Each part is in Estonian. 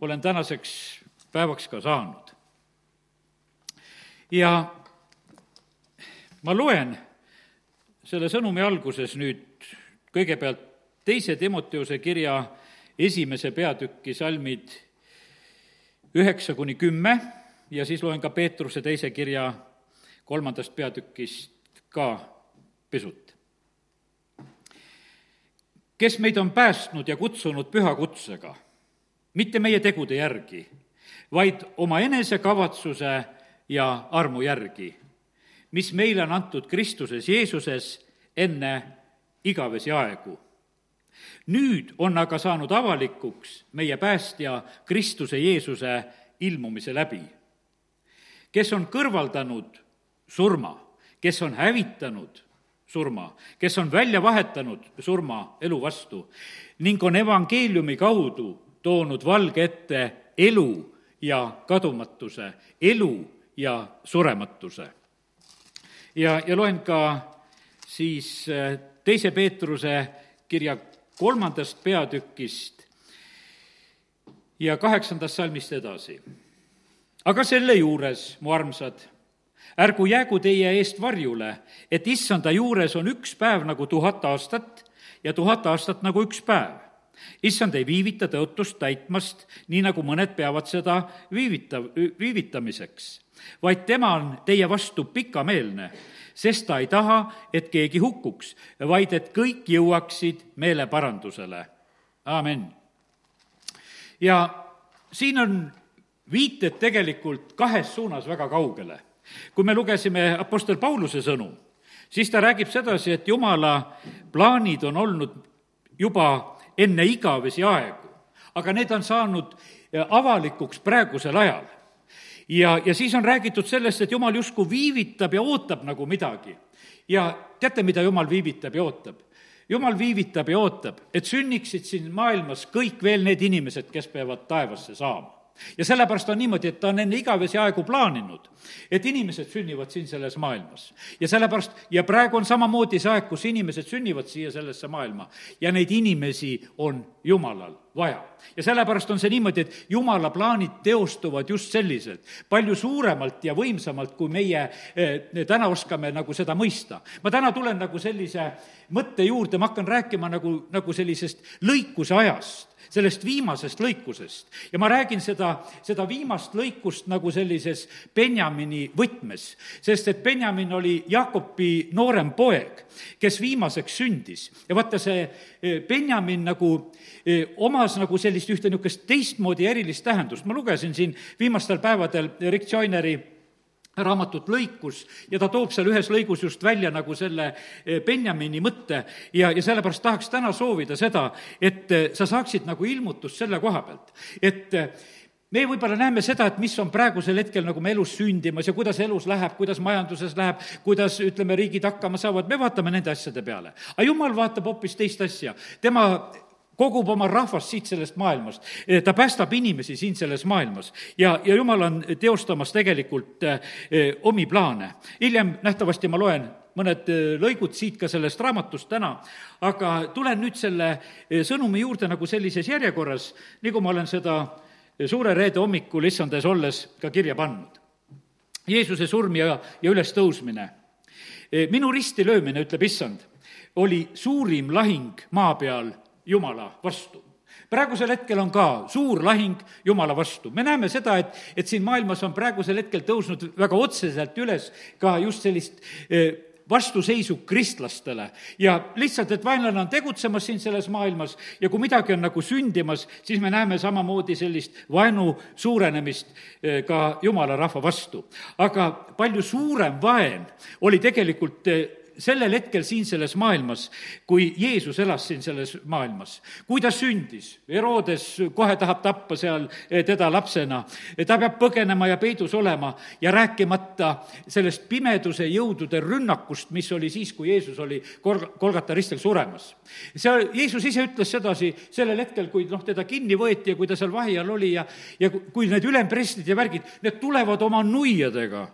olen tänaseks päevaks ka saanud. ja ma loen selle sõnumi alguses nüüd kõigepealt teise Timoteuse kirja esimese peatüki salmid üheksa kuni kümme ja siis loen ka Peetruse teise kirja kolmandast peatükist ka pisut. kes meid on päästnud ja kutsunud püha kutsega, mitte meie tegude järgi, vaid oma enesekavatsuse ja armu järgi, mis meile on antud Kristuses Jeesuses enne igavesi aegu. Nüüd on aga saanud avalikuks meie päästja Kristuse Jeesuse ilmumise läbi, kes on kõrvaldanud surma, kes on hävitanud surma, kes on välja vahetanud surma elu vastu ning on evangeeliumi kaudu toonud valge ette elu ja kadumatuse, elu ja surematuse. ja, ja loen ka siis äh, teise Peetruse kirja kolmandast peatükist ja kaheksandast salmist edasi. aga selle juures, mu armsad, ärgu jäägu teie eest varjule, et issanda juures on üks päev nagu tuhat aastat ja tuhat aastat nagu üks päev. Issand ei viivita tõotust täitmast, nii nagu mõned peavad seda viivita, viivitamiseks, vaid tema on teie vastu pikameelne sest ta ei taha, et keegi hukkuks, vaid et kõik jõuaksid meeleparandusele. amin. ja siin on viited tegelikult kahes suunas väga kaugele. kui me lugesime Apostel Pauluse sõnu, siis ta räägib sedasi, et jumala plaanid on olnud juba enne igavesi aegu, aga need on saanud avalikuks praegusel ajal ja, ja siis on räägitud sellest, et jumal justkui viivitab ja ootab nagu midagi. ja teate, mida jumal viivitab ja ootab? jumal viivitab ja ootab, et sünniksid siin maailmas kõik veel need inimesed, kes peavad taevasse saama ja sellepärast on niimoodi, et ta on enne igavesi aegu plaaninud, et inimesed sünnivad siin selles maailmas. ja sellepärast, ja praegu on samamoodi see aeg, kus inimesed sünnivad siia sellesse maailma ja neid inimesi on Jumalal vaja. ja sellepärast on see niimoodi, et Jumala plaanid teostuvad just selliselt, palju suuremalt ja võimsamalt, kui meie eh, täna oskame nagu seda mõista. ma täna tulen nagu sellise mõtte juurde, ma hakkan rääkima nagu, nagu sellisest lõikuse ajast sellest viimasest lõikusest. ja ma räägin seda, seda viimast lõikust nagu sellises Benjamini võtmes, sest et Benjamin oli Jakobi noorem poeg, kes viimaseks sündis ja vaata, see eh, Benjamin nagu eh, omas nagu sellist ühte niisugust teistmoodi erilist tähendust, ma lugesin siin viimastel päevadel Rick Joineri raamatut lõikus ja ta toob seal ühes lõigus just välja nagu selle eh, Benjamini mõtte ja, ja sellepärast tahaks täna soovida seda, et eh, sa saaksid nagu ilmutust selle koha pealt, et eh, me võib-olla näeme seda, et mis on praegusel hetkel nagu me elus sündimas ja kuidas elus läheb, kuidas majanduses läheb, kuidas, ütleme, riigid hakkama saavad, me vaatame nende asjade peale. aga jumal vaatab hoopis teist asja. tema kogub oma rahvast siit sellest maailmast, ta päästab inimesi siin selles maailmas ja, ja jumal on teostamas tegelikult eh, omi plaane. hiljem nähtavasti ma loen mõned eh, lõigud siit ka sellest raamatust täna, aga tulen nüüd selle eh, sõnumi juurde nagu sellises järjekorras, nagu ma olen seda suure reede hommikul issand ees olles ka kirja pannud. Jeesuse surm ja, ja ülestõusmine. minu risti löömine, ütleb issand, oli suurim lahing maa peal Jumala vastu praegusel hetkel on ka suur lahing Jumala vastu. me näeme seda, et, et siin maailmas on praegusel hetkel tõusnud väga otseselt üles ka just sellist eh, vastuseisu kristlastele ja lihtsalt, et vaenlane on tegutsemas siin selles maailmas ja kui midagi on nagu sündimas, siis me näeme samamoodi sellist vaenu suurenemist eh, ka jumala rahva vastu. aga palju suurem vaen oli tegelikult eh, sellel hetkel siin selles maailmas, kui Jeesus elas siin selles maailmas. kui ta sündis, Herodes kohe tahab tappa seal eh, teda lapsena, ta peab põgenema ja peidus olema ja rääkimata sellest pimeduse jõudude rünnakust, mis oli siis, kui Jeesus oli kol-, Kolgata ristil suremas. see, Jeesus ise ütles sedasi sellel hetkel, kui noh, teda kinni võeti ja kui ta seal vahi all oli ja, ja kui need ülemprestid ja värgid, need tulevad oma nuiadega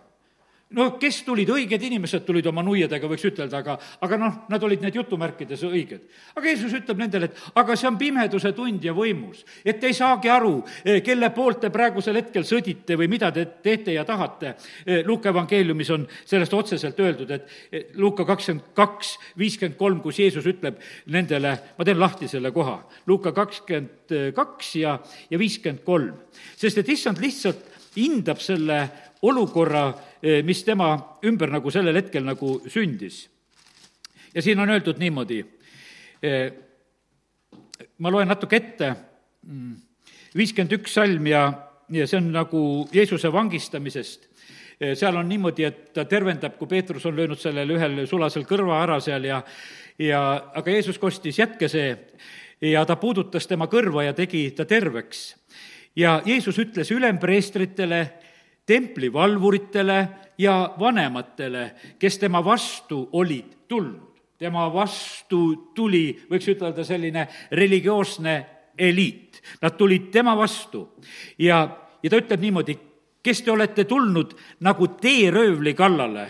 no kes tulid, õiged inimesed tulid oma nuiadega, võiks ütelda, aga, aga noh, nad olid need jutumärkides õiged. aga Jeesus ütleb nendele, et aga see on pimeduse tund ja võimus, et ei saagi aru, eh, kelle poolt te praegusel hetkel sõdite või mida te teete ja tahate. Eh, Luuka evangeeliumis on sellest otseselt öeldud, et eh, Luuka kakskümmend kaks, viiskümmend kolm, kus Jeesus ütleb nendele, ma teen lahti selle koha, Luuka kakskümmend kaks ja, ja viiskümmend kolm. sest et issand lihtsalt hindab selle olukorra, eh, mis tema ümber nagu sellel hetkel nagu sündis. ja siin on öeldud niimoodi, eh, ma loen natuke ette, mm, viiskümmend üks salm ja, ja see on nagu Jeesuse vangistamisest eh, seal on niimoodi, et ta tervendab, kui Peetrus on löönud sellele ühel sulasel kõrva ära seal ja, ja aga Jeesus kostis, jätke see, ja ta puudutas tema kõrva ja tegi ta terveks. ja Jeesus ütles ülempreestritele templivalvuritele ja vanematele, kes tema vastu olid tulnud. tema vastu tuli, võiks ütelda, selline religioosne eliit. Nad tulid tema vastu ja, ja ta ütleb niimoodi, kes te olete tulnud nagu teeröövli kallale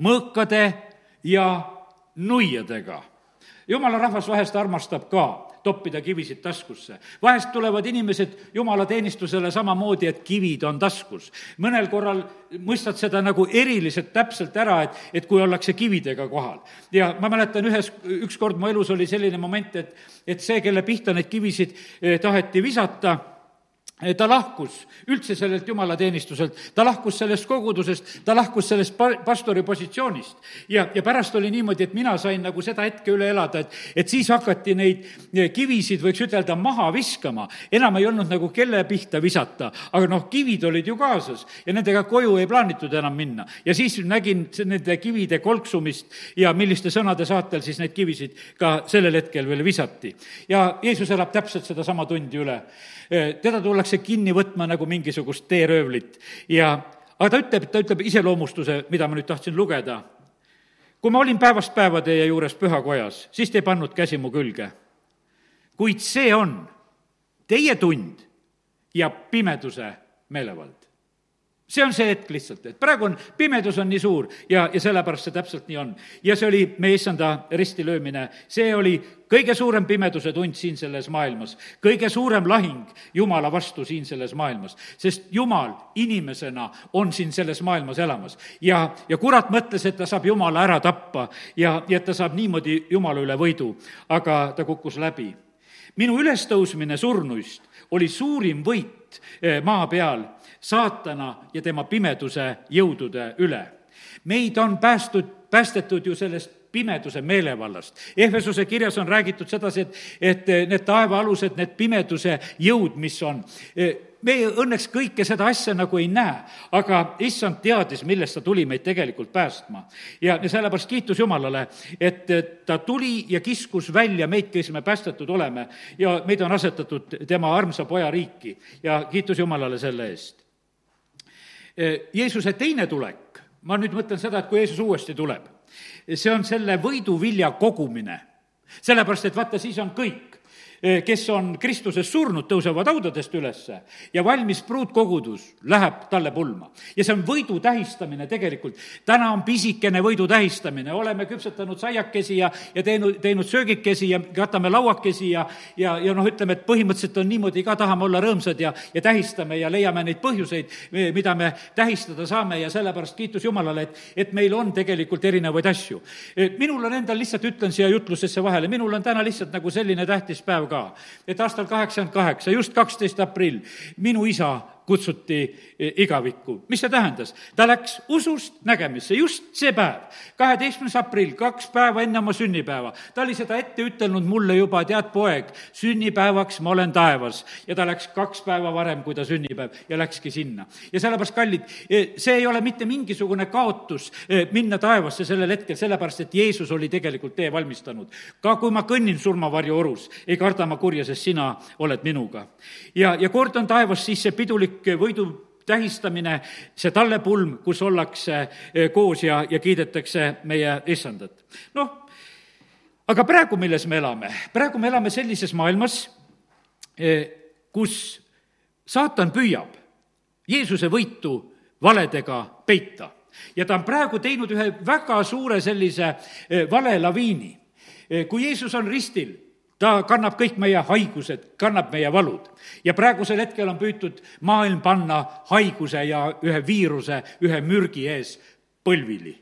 mõõkade ja nuiadega. jumala rahvas vahest armastab ka toppida kivisid taskusse. vahest tulevad inimesed jumalateenistusele samamoodi, et kivid on taskus. mõnel korral mõistad seda nagu eriliselt täpselt ära, et, et kui ollakse kividega kohal. ja ma mäletan ühes, ükskord mu elus oli selline moment, et, et see, kelle pihta neid kivisid eh, taheti visata, ta lahkus üldse sellelt jumalateenistuselt, ta lahkus sellest kogudusest, ta lahkus sellest pa-, pastori positsioonist. ja, ja pärast oli niimoodi, et mina sain nagu seda hetke üle elada, et, et siis hakati neid kivisid, võiks ütelda, maha viskama. enam ei olnud nagu kelle pihta visata, aga noh, kivid olid ju kaasas ja nendega koju ei plaanitud enam minna. ja siis nägin nende kivide kolksumist ja milliste sõnade saatel siis neid kivisid ka sellel hetkel veel visati. ja Jeesus elab täpselt sedasama tundi üle teda tullakse kinni võtma nagu mingisugust teeröövlit ja aga ta ütleb, ta ütleb iseloomustuse, mida ma nüüd tahtsin lugeda. kui ma olin päevast päeva teie juures pühakojas, siis te ei pannud käsi mu külge. kuid see on teie tund ja pimeduse meelevald see on see hetk lihtsalt, et praegu on, pimedus on nii suur ja, ja sellepärast see täpselt nii on. ja see oli meie issanda ristilöömine, see oli kõige suurem pimeduse tund siin selles maailmas, kõige suurem lahing Jumala vastu siin selles maailmas, sest Jumal inimesena on siin selles maailmas elamas. ja, ja kurat mõtles, et ta saab Jumala ära tappa ja, ja et ta saab niimoodi Jumala üle võidu, aga ta kukkus läbi. minu ülestõusmine surnuist oli suurim võit eh, maa peal saatana ja tema pimeduse jõudude üle. meid on päästud, päästetud ju sellest pimeduse meelevallast. Ehvesuse kirjas on räägitud sedasi, et, et need taevaalused, need pimeduse jõud, mis on, meie õnneks kõike seda asja nagu ei näe, aga issand teadis, millest ta tuli meid tegelikult päästma. ja, ja sellepärast kiitus Jumalale, et ta tuli ja kiskus välja meid, kes me päästetud oleme ja meid on asetatud tema armsa poja riiki ja kiitus Jumalale selle eest. Jeesuse teine tulek, ma nüüd mõtlen seda, et kui Jeesus uuesti tuleb, see on selle võiduvilja kogumine. sellepärast, et vaata, siis on kõik Eh, kes on Kristuses surnud, tõusevad haudadest ülesse ja valmis pruutkogudus läheb talle pulma. ja see on võidu tähistamine tegelikult. täna on pisikene võidu tähistamine, oleme küpsetanud saiakesi ja, ja teinud, teinud söögikesi ja katame lauakesi ja, ja, ja noh, ütleme, et põhimõtteliselt on niimoodi ka, tahame olla rõõmsad ja, ja tähistame ja leiame neid põhjuseid, mida me tähistada saame ja sellepärast kiitus Jumalale, et, et meil on tegelikult erinevaid asju. Eh, minul on endal, lihtsalt ütlen siia jutlusesse vahele, minul on täna lihtsalt nagu selline tähtis päev ka, et aastal kaheksakümmend kaheksa, just kaksteist aprill, minu isa kutsuti e, igavikku. mis see tähendas? ta läks usust nägemisse, just see päev, kaheteistkümnes aprill, kaks päeva enne oma sünnipäeva. ta oli seda ette ütelnud mulle juba, tead, poeg, sünnipäevaks ma olen taevas. ja ta läks kaks päeva varem, kui ta sünnipäev, ja läkski sinna. ja sellepärast, kallid, e, see ei ole mitte mingisugune kaotus e, minna taevasse sellel hetkel, sellepärast et Jeesus oli tegelikult tee valmistanud. ka kui ma kõnnin surmavarju orus, ei karda ma kurja, sest sina oled minuga. ja, ja kord on taevas siis see pidulik pikk võidu tähistamine, see tallepulm, kus ollakse eh, koos ja, ja kiidetakse meie issandat. noh, aga praegu, milles me elame? praegu me elame sellises maailmas, eh, kus saatan püüab Jeesuse võitu valedega peita ja ta on praegu teinud ühe väga suure sellise eh, valelaviini. Kui Jeesus on ristil, ta kannab kõik meie haigused, kannab meie valud. ja praegusel hetkel on püütud maailm panna haiguse ja ühe viiruse, ühe mürgi ees põlvili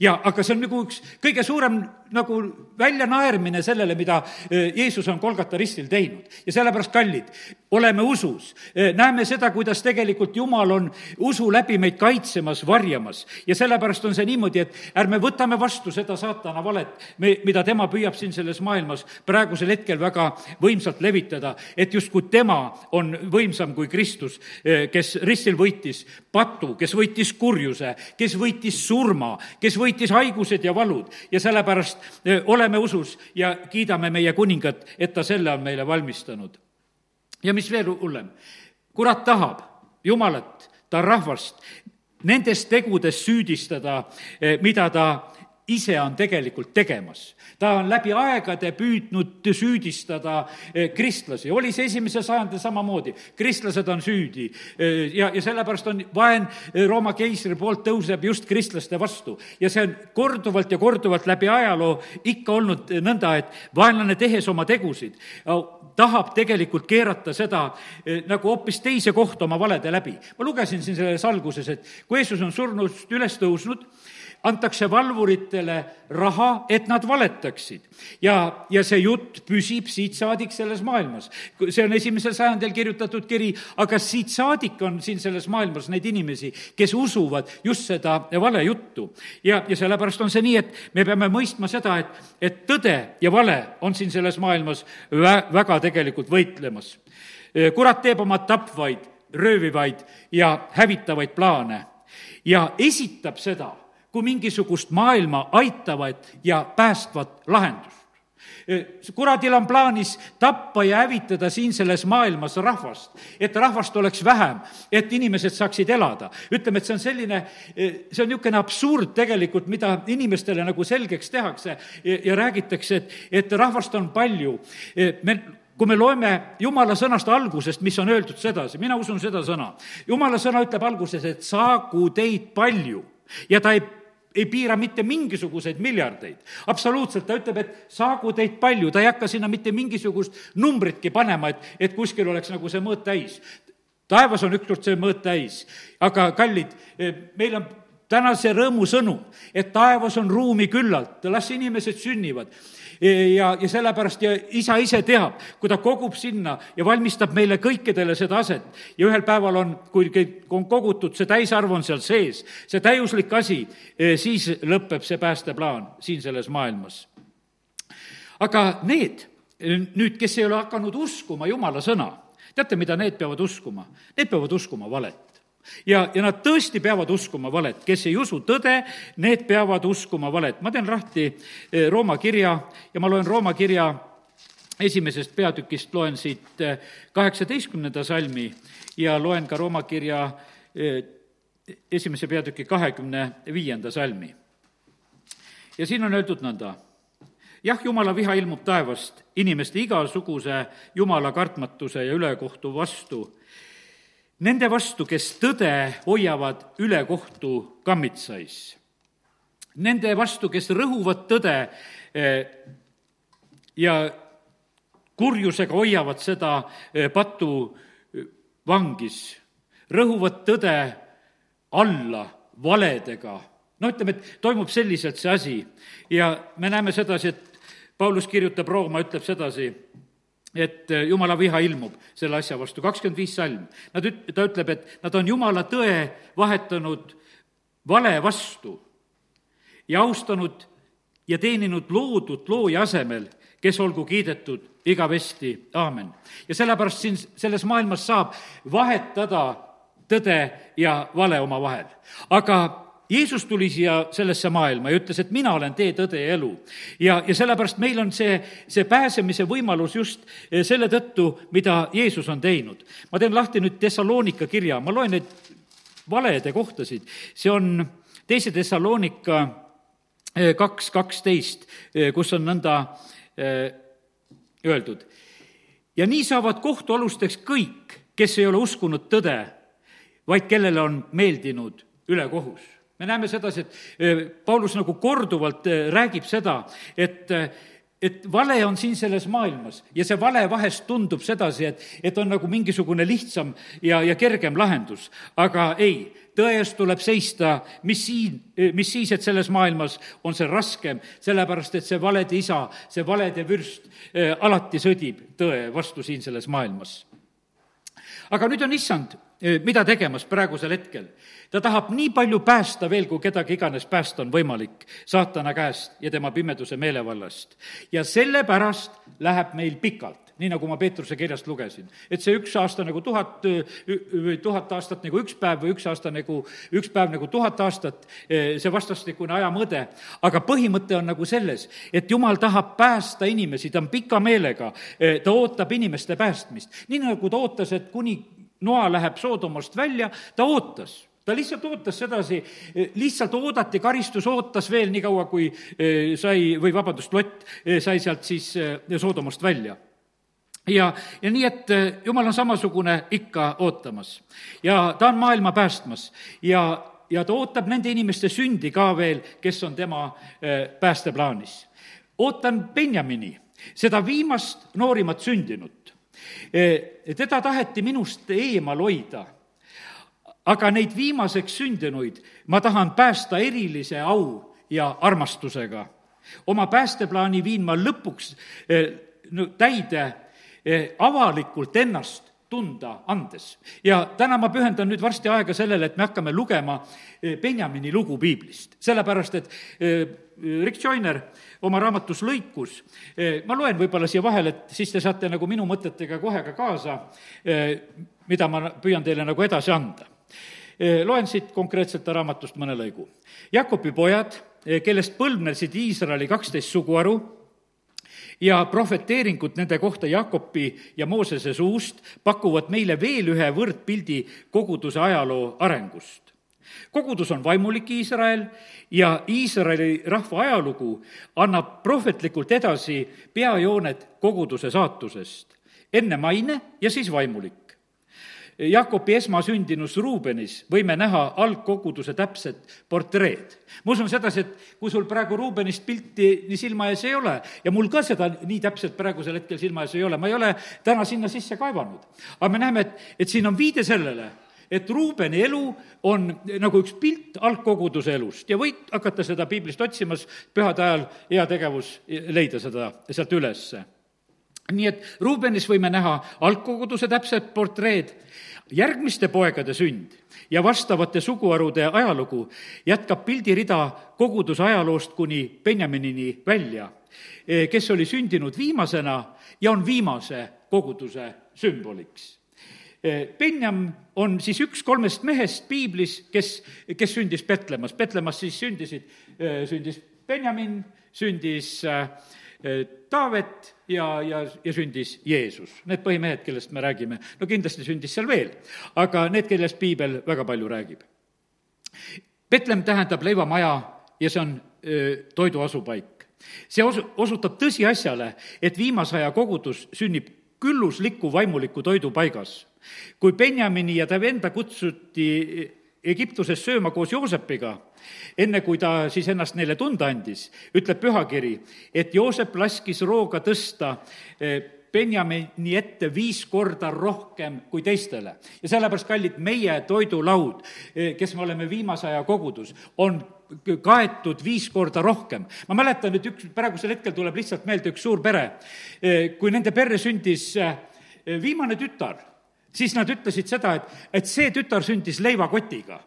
ja aga see on nagu üks kõige suurem nagu väljanaermine sellele, mida e, Jeesus on Kolgata ristil teinud. ja sellepärast, kallid, oleme usus, e, näeme seda, kuidas tegelikult Jumal on usu läbi meid kaitsemas, varjamas. ja sellepärast on see niimoodi, et ärme võtame vastu seda saatana valet, me, mida tema püüab siin selles maailmas praegusel hetkel väga võimsalt levitada, et justkui tema on võimsam kui Kristus, e, kes ristil võitis patu, kes võitis kurjuse, kes võitis surma, kes võitis haigused ja valud ja sellepärast oleme usus ja kiidame meie kuningat, et ta selle on meile valmistanud. ja mis veel hullem, kurat tahab Jumalat, ta rahvast nendes tegudes süüdistada, mida ta ise on tegelikult tegemas. ta on läbi aegade püüdnud süüdistada eh, kristlasi, oli see esimesel sajandil samamoodi, kristlased on süüdi eh, ja, ja sellepärast on vaen eh, Rooma keisri poolt tõuseb just kristlaste vastu. ja see on korduvalt ja korduvalt läbi ajaloo ikka olnud nõnda, et vaenlane, tehes oma tegusid, tahab tegelikult keerata seda nagu hoopis teise kohta oma valede läbi. ma lugesin siin selles alguses, et kui Jeesus on surnust üles tõusnud, antakse valvuritele raha, et nad valetaksid. ja, ja see jutt püsib siit saadik selles maailmas. see on esimesel sajandil kirjutatud kiri, aga siit saadik on siin selles maailmas neid inimesi, kes usuvad just seda valejuttu. ja, ja sellepärast on see nii, et me peame mõistma seda, et, et tõde ja vale on siin selles maailmas vä-, väga tegelikult võitlemas. kurat teeb oma tapvaid, röövivaid ja hävitavaid plaane ja esitab seda kui mingisugust maailma aitavat ja päästvat lahendust. kuradil on plaanis tappa ja hävitada siin selles maailmas rahvast, et rahvast oleks vähem, et inimesed saaksid elada. ütleme, et see on selline, see on niisugune absurd tegelikult, mida inimestele nagu selgeks tehakse ja, räägitakse, et, et rahvast on palju. me kui me loeme jumala sõnast algusest, mis on öeldud sedasi, mina usun seda sõna. jumala sõna ütleb alguses, et saagu teid palju ja ta ei ei piira mitte mingisuguseid miljardeid. absoluutselt, ta ütleb, et saagu teid palju, ta ei hakka sinna mitte mingisugust numbritki panema, et, et kuskil oleks nagu see mõõt täis. taevas on ükskord see mõõt täis, aga kallid, meil on täna see rõõmusõnum, et taevas on ruumi küllalt, las inimesed sünnivad ja, ja sellepärast ja isa ise teab, kui ta kogub sinna ja valmistab meile kõikidele seda aset ja ühel päeval on, kui on kogutud, see täisarv on seal sees, see täiuslik asi, eh, siis lõpeb see päästeplaan siin selles maailmas. aga need nüüd, kes ei ole hakanud uskuma Jumala sõna, teate, mida need peavad uskuma? Need peavad uskuma valet ja, ja nad tõesti peavad uskuma valet, kes ei usu tõde, need peavad uskuma valet. ma teen lahti eh, Rooma kirja ja ma loen Rooma kirja esimesest peatükist, loen siit eh, kaheksateistkümnenda salmi ja loen ka Rooma kirja eh, esimese peatüki kahekümne viienda salmi. ja siin on öeldud nõnda jah, jumala viha ilmub taevast inimeste igasuguse jumala kartmatuse ja ülekohtu vastu nende vastu, kes tõde hoiavad ülekohtu kammitsais. Nende vastu, kes rõhuvad tõde eh, ja kurjusega hoiavad seda eh, patu eh, vangis, rõhuvad tõde alla valedega. no ütleme, et toimub selliselt see asi ja me näeme sedasi, et Paulus kirjutab Rooma, ütleb sedasi, et äh, jumala viha ilmub selle asja vastu, kakskümmend viis salm. Nad üt-, ta ütleb, et nad on jumala tõe vahetanud vale vastu ja austanud ja teeninud loodut looja asemel, kes olgu kiidetud igavesti, aamen. ja sellepärast siin selles maailmas saab vahetada tõde ja vale omavahel. aga Jeesus tuli siia sellesse maailma ja ütles, et mina olen tee, tõde ja elu. ja, ja sellepärast meil on see, see pääsemise võimalus just eh, selle tõttu, mida Jeesus on teinud. ma teen lahti nüüd Thessalonika kirja, ma loen neid valede kohtasid, see on teise Thessalonika eh, kaks kaksteist, eh, kus on nõnda öeldud. ja nii saavad kohtualusteks kõik, kes ei ole uskunud tõde, vaid kellele on meeldinud ülekohus me näeme sedasi, et Paulus nagu korduvalt räägib seda, et et vale on siin selles maailmas ja see vale vahest tundub sedasi, et, et on nagu mingisugune lihtsam ja, ja kergem lahendus. aga ei, tõe eest tuleb seista, mis siin, mis siis, et selles maailmas on see raskem, sellepärast et see valede isa, see valede vürst alati sõdib tõe vastu siin selles maailmas. aga nüüd on issand mida tegemas praegusel hetkel ta tahab nii palju päästa veel, kui kedagi iganes päästa on võimalik saatana käest ja tema pimeduse meelevallast. ja sellepärast läheb meil pikalt nii nagu ma Peetruse kirjast lugesin. et see üks aasta nagu tuhat, tuhat aastat nagu üks päev või üks aasta nagu, üks päev nagu tuhat aastat, e, see vastastikune ajamõõde. aga põhimõte on nagu selles, et jumal tahab päästa inimesi, ta on pika meelega, e, ta ootab inimeste päästmist. nii nagu ta ootas, et kuni noa läheb Soodomast välja, ta ootas ta lihtsalt ootas sedasi, lihtsalt oodati, karistus ootas veel nii kaua, kui eh, sai, või vabandust, Lott eh, sai sealt siis eh, Soodomast välja ja, ja nii, et jumal on samasugune ikka ootamas ja ta on maailma päästmas ja, ja ta ootab nende inimeste sündi ka veel, kes on tema päästeplaanis. ootan Benjamini, seda viimast noorimat sündinut. Teda taheti minust eemal hoida aga neid viimaseks sündinuid ma tahan päästa erilise au ja armastusega. oma päästeplaani viin ma lõpuks eh, no, täide eh, avalikult ennast tunda andes. ja täna ma pühendan nüüd varsti aega sellele, et me hakkame lugema eh, Benjamini lugu piiblist, sellepärast et Rick Joyner oma raamatus Lõikus, ma loen võib-olla siia vahele, et siis te saate nagu minu mõtetega kohe ka kaasa, mida ma püüan teile nagu edasi anda loen siit konkreetselt raamatust mõne lõigu. Jakobi pojad, kellest põlvnesid Iisraeli kaksteist suguharu, ja prohveteeringud nende kohta Jakobi ja Moosese suust pakuvad meile veel ühe võrdpildi koguduse ajaloo arengust. kogudus on vaimulik Iisrael ja Iisraeli rahva ajalugu annab prohvetlikult edasi peajooned koguduse saatusest, enne maine ja siis vaimulik. Jakobi esmasündinus Ruubenis võime näha algkoguduse täpset portreed. ma usun sedasi, et kui sul praegu Ruubenist pilti nii silma ees ei ole ja mul ka seda nii täpselt praegusel hetkel silma ees ei ole, ma ei ole täna sinna sisse kaevanud. aga me näeme, et, et siin on viide sellele, et Ruubeni elu on nagu üks pilt algkoguduse elust ja võid hakata seda piiblist otsimas, pühade ajal hea tegevus leida seda sealt ülesse nii et Ruubenis võime näha algkoguduse täpsed portreed, järgmiste poegade sünd ja vastavate suguharude ajalugu jätkab pildirida koguduse ajaloost kuni Benjaminini välja, eh, kes oli sündinud viimasena ja on viimase koguduse sümboliks. Eh, Benjam on siis üks kolmest mehest piiblis, kes, kes sündis Petlemmas, Petlemmas siis sündisid, eh, sündis Benjamin, sündis äh, Taavet ja, ja, ja sündis Jeesus, need põhimehed, kellest me räägime. no kindlasti sündis seal veel, aga need, kellest piibel väga palju räägib. Betlem tähendab leivamaja ja see on öö, toidu asupaik. see osu-, osutab tõsiasjale, et viimase aja kogudus sünnib küllusliku vaimuliku toidu paigas. kui Benjamini ja ta enda kutsuti Egiptuses sööma koos Joosepiga, enne kui ta siis ennast neile tunda andis, ütleb pühakiri, et Joosep laskis rooga tõsta eh, Benjamini ette viis korda rohkem kui teistele. ja sellepärast, kallid, meie toidulaud, eh, kes me oleme viimase aja kogudus, on kaetud viis korda rohkem. ma mäletan, et üks, praegusel hetkel tuleb lihtsalt meelde üks suur pere, eh, kui nende perre sündis viimane tütar siis nad ütlesid seda, et, et see tütar sündis leivakotiga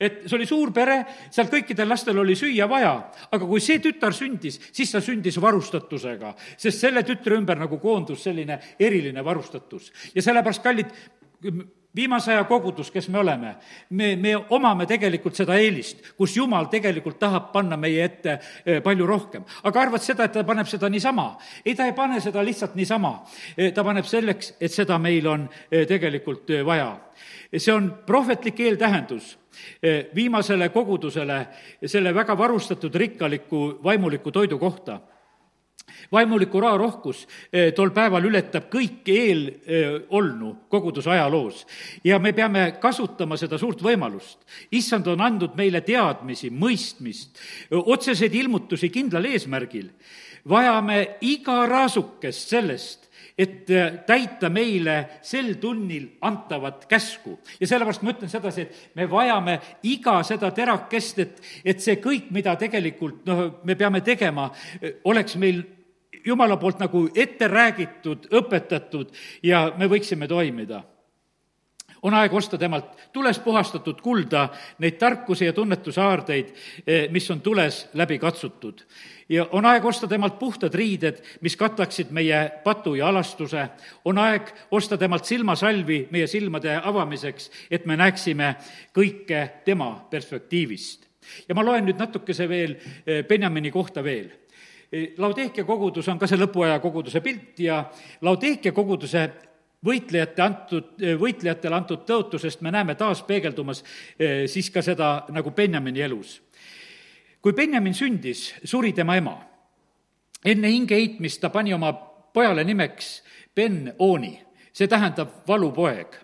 et see oli suur pere, seal kõikidel lastel oli süüa vaja, aga kui see tütar sündis, siis ta sündis varustatusega, sest selle tütre ümber nagu koondus selline eriline varustatus. ja sellepärast, kallid, viimase aja kogudus, kes me oleme, me, me omame tegelikult seda eelist, kus Jumal tegelikult tahab panna meie ette eh, palju rohkem. aga arvad seda, et ta paneb seda niisama? ei, ta ei pane seda lihtsalt niisama. Eh, ta paneb selleks, et seda meil on eh, tegelikult vaja. see on prohvetlik eeltähendus viimasele kogudusele selle väga varustatud rikkaliku vaimuliku toidu kohta vaimuliku raharohkus eh, tol päeval ületab kõik eelolnu koguduse ajaloos ja me peame kasutama seda suurt võimalust. issand on andnud meile teadmisi, mõistmist, otseseid ilmutusi kindlal eesmärgil. vajame iga raasukest sellest, et täita meile sel tunnil antavat käsku. ja sellepärast ma ütlen sedasi, et me vajame iga seda terakest, et, et see kõik, mida tegelikult noh, me peame tegema, oleks meil jumala poolt nagu ette räägitud, õpetatud ja me võiksime toimida on aeg osta temalt tules puhastatud kulda, neid tarkuse ja tunnetuse haardeid, eh, mis on tules läbi katsutud. ja on aeg osta temalt puhtad riided, mis kataksid meie patu ja alastuse, on aeg osta temalt silmasalvi meie silmade avamiseks, et me näeksime kõike tema perspektiivist. ja ma loen nüüd natukese veel eh, Benjamini kohta veel eh, Laudeekia kogudus on ka see lõpuaja koguduse pilt ja Laudeekia koguduse võitlejate antud, võitlejatele antud tõotusest me näeme taas peegeldumas eh, siis ka seda nagu Benjamini elus. kui Benjamin sündis, suri tema ema. enne hinge heitmist ta pani oma pojale nimeks Ben-Oni, see tähendab valupoeg.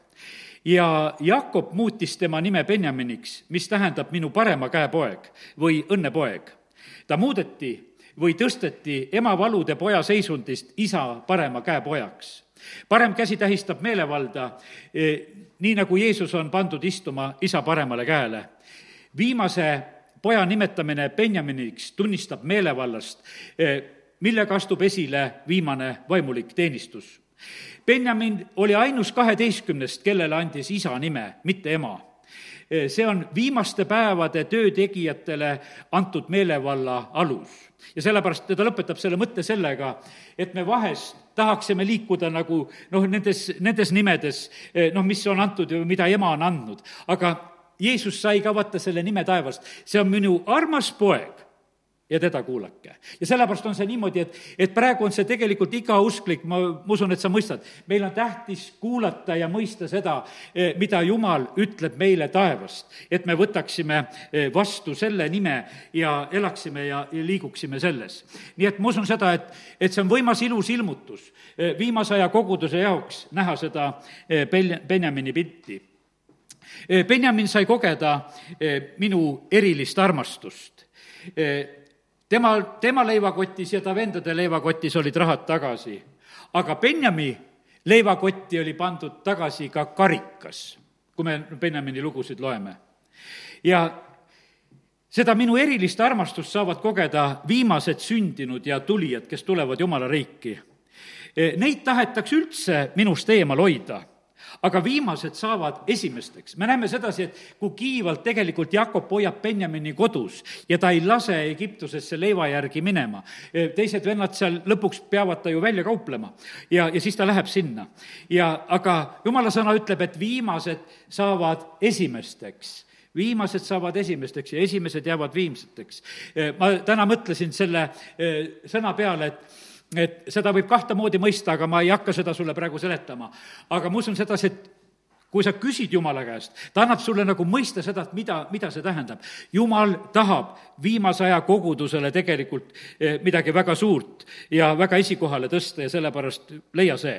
ja Jakob muutis tema nime Benjaminiks, mis tähendab minu parema käe poeg või õnnepoeg. ta muudeti või tõsteti ema valude poja seisundist isa parema käe pojaks parem käsi tähistab meelevalda, e, nii nagu Jeesus on pandud istuma isa paremale käele. viimase poja nimetamine Benjaminiks tunnistab meelevallast, e, millega astub esile viimane vaimulik teenistus. Benjamin oli ainus kaheteistkümnest, kellele andis isa nime, mitte ema see on viimaste päevade töötegijatele antud meelevalla alus. ja sellepärast ta lõpetab selle mõtte sellega, et me vahest tahaksime liikuda nagu noh, nendes, nendes nimedes, noh, mis on antud ja mida ema on andnud. aga Jeesus sai ka vaata selle nime taevast, see on minu armas poeg ja teda kuulake. ja sellepärast on see niimoodi, et, et praegu on see tegelikult iga usklik, ma, ma usun, et sa mõistad, meil on tähtis kuulata ja mõista seda, eh, mida Jumal ütleb meile taevast. et me võtaksime eh, vastu selle nime ja elaksime ja, ja liiguksime selles. nii et ma usun seda, et, et see on võimas ilus ilmutus eh, viimase aja koguduse jaoks näha seda Bel-, Benjamini pilti. Benjamin sai kogeda minu erilist armastust tema, tema leivakotis ja ta vendade leivakotis olid rahad tagasi. aga Benjami leivakotti oli pandud tagasi ka karikas, kui me Benjamini lugusid loeme. ja seda minu erilist armastust saavad kogeda viimased sündinud ja tulijad, kes tulevad Jumala riiki. Neid tahetakse üldse minust eemal hoida aga viimased saavad esimesteks. me näeme sedasi, et kui kiivalt tegelikult Jakob hoiab Benjamini kodus ja ta ei lase Egiptusesse leiva järgi minema. teised vennad seal lõpuks peavad ta ju välja kauplema ja, ja siis ta läheb sinna. ja aga jumala sõna ütleb, et viimased saavad esimesteks viimased saavad esimesteks ja esimesed jäävad viimseteks. ma täna mõtlesin selle eh, sõna peale, et et seda võib kahte moodi mõista, aga ma ei hakka seda sulle praegu seletama. aga ma usun sedasi, et kui sa küsid Jumala käest, ta annab sulle nagu mõista seda, et mida, mida see tähendab. Jumal tahab viimase aja kogudusele tegelikult eh, midagi väga suurt ja väga esikohale tõsta ja sellepärast leia see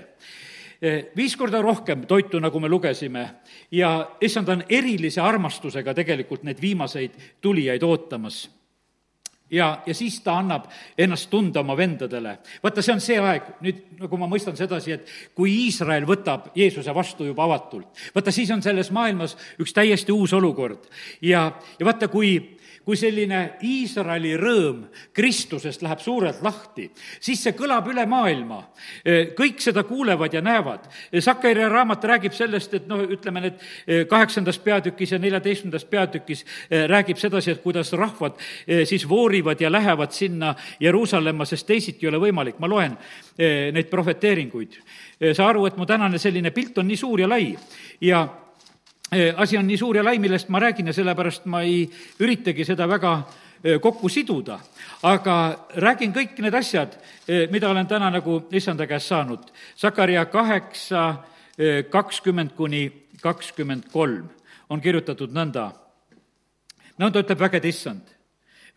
eh, viis korda rohkem toitu, nagu me lugesime, ja issand on erilise armastusega tegelikult neid viimaseid tulijaid ootamas ja, ja siis ta annab ennast tunda oma vendadele. vaata, see on see aeg, nüüd nagu ma mõistan sedasi, et kui Iisrael võtab Jeesuse vastu juba avatult, vaata, siis on selles maailmas üks täiesti uus olukord. ja, ja vaata, kui kui selline Iisraeli rõõm Kristusest läheb suurelt lahti, siis see kõlab üle maailma. kõik seda kuulevad ja näevad. Sakkaria raamat räägib sellest, et noh, ütleme need kaheksandas peatükis ja neljateistkümnendas peatükis räägib sedasi, et kuidas rahvad siis voorivad ja lähevad sinna Jeruusalemma, sest teisiti ei ole võimalik. ma loen neid prohveteeringuid. saa aru, et mu tänane selline pilt on nii suur ja lai ja asi on nii suur ja lai, millest ma räägin ja sellepärast ma ei üritagi seda väga kokku siduda. aga räägin kõik need asjad, mida olen täna nagu issanda käest saanud. Sakaria kaheksa, kakskümmend kuni kakskümmend kolm on kirjutatud nõnda. nõnda ütleb vägede issand.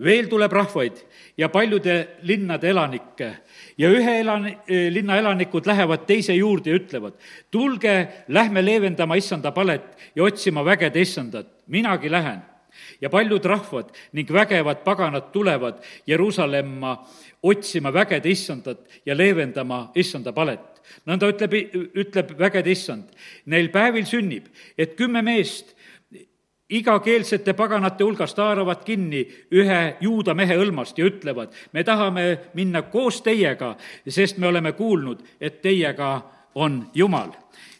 Veel tuleb rahvaid ja paljude linnade elanikke ja ühe elan-, linna elanikud lähevad teise juurde ja ütlevad, tulge, lähme leevendama issanda palet ja otsima vägede issandat, minagi lähen ja paljud rahvad ning vägevad paganad tulevad Jeruusalemma otsima vägede issandat ja leevendama issanda palet. nõnda ütleb, ütleb vägede issand. Neil päevil sünnib, et kümme meest igakeelsete paganate hulgast haaravad kinni ühe juuda mehe hõlmast ja ütlevad, me tahame minna koos teiega, sest me oleme kuulnud, et teiega on Jumal.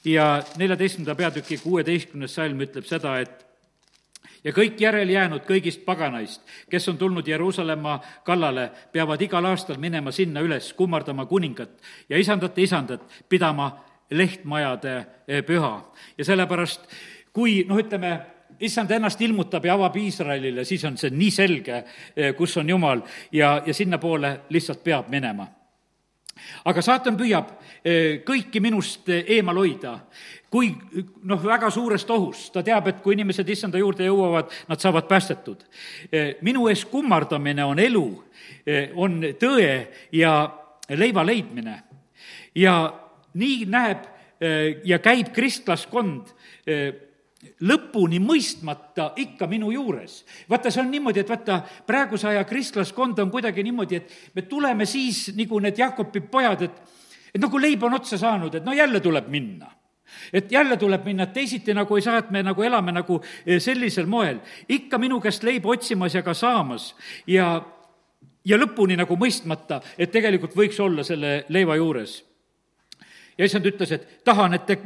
ja neljateistkümnenda peatüki kuueteistkümnes salm ütleb seda, et ja kõik järelejäänud kõigist paganaist, kes on tulnud Jeruusalemma kallale, peavad igal aastal minema sinna üles, kummardama kuningat ja isandate isandat, pidama lehtmajade eh, püha. ja sellepärast, kui noh, ütleme, issand ennast ilmutab ja avab Iisraelile, siis on see nii selge, eh, kus on Jumal ja, ja sinnapoole lihtsalt peab minema aga saatan püüab eh, kõiki minust eh, eemal hoida, kui noh, väga suurest ohust, ta teab, et kui inimesed issanda juurde jõuavad, nad saavad päästetud. minu ees kummardamine on elu, on tõe ja leiva leidmine. ja nii näeb ja käib kristlaskond lõpuni mõistmata ikka minu juures. vaata, see on niimoodi, et vaata, praeguse aja kristlaskond on kuidagi niimoodi, et me tuleme siis nagu need Jakobi pojad, et et nagu leib on otsa saanud, et no jälle tuleb minna et jälle tuleb minna, et teisiti nagu ei saa, et me nagu elame nagu eh, sellisel moel. ikka minu käest leiba otsimas ja ka saamas ja, ja lõpuni nagu mõistmata, et tegelikult võiks olla selle leiva juures. ja issand ütles, et tahan, et te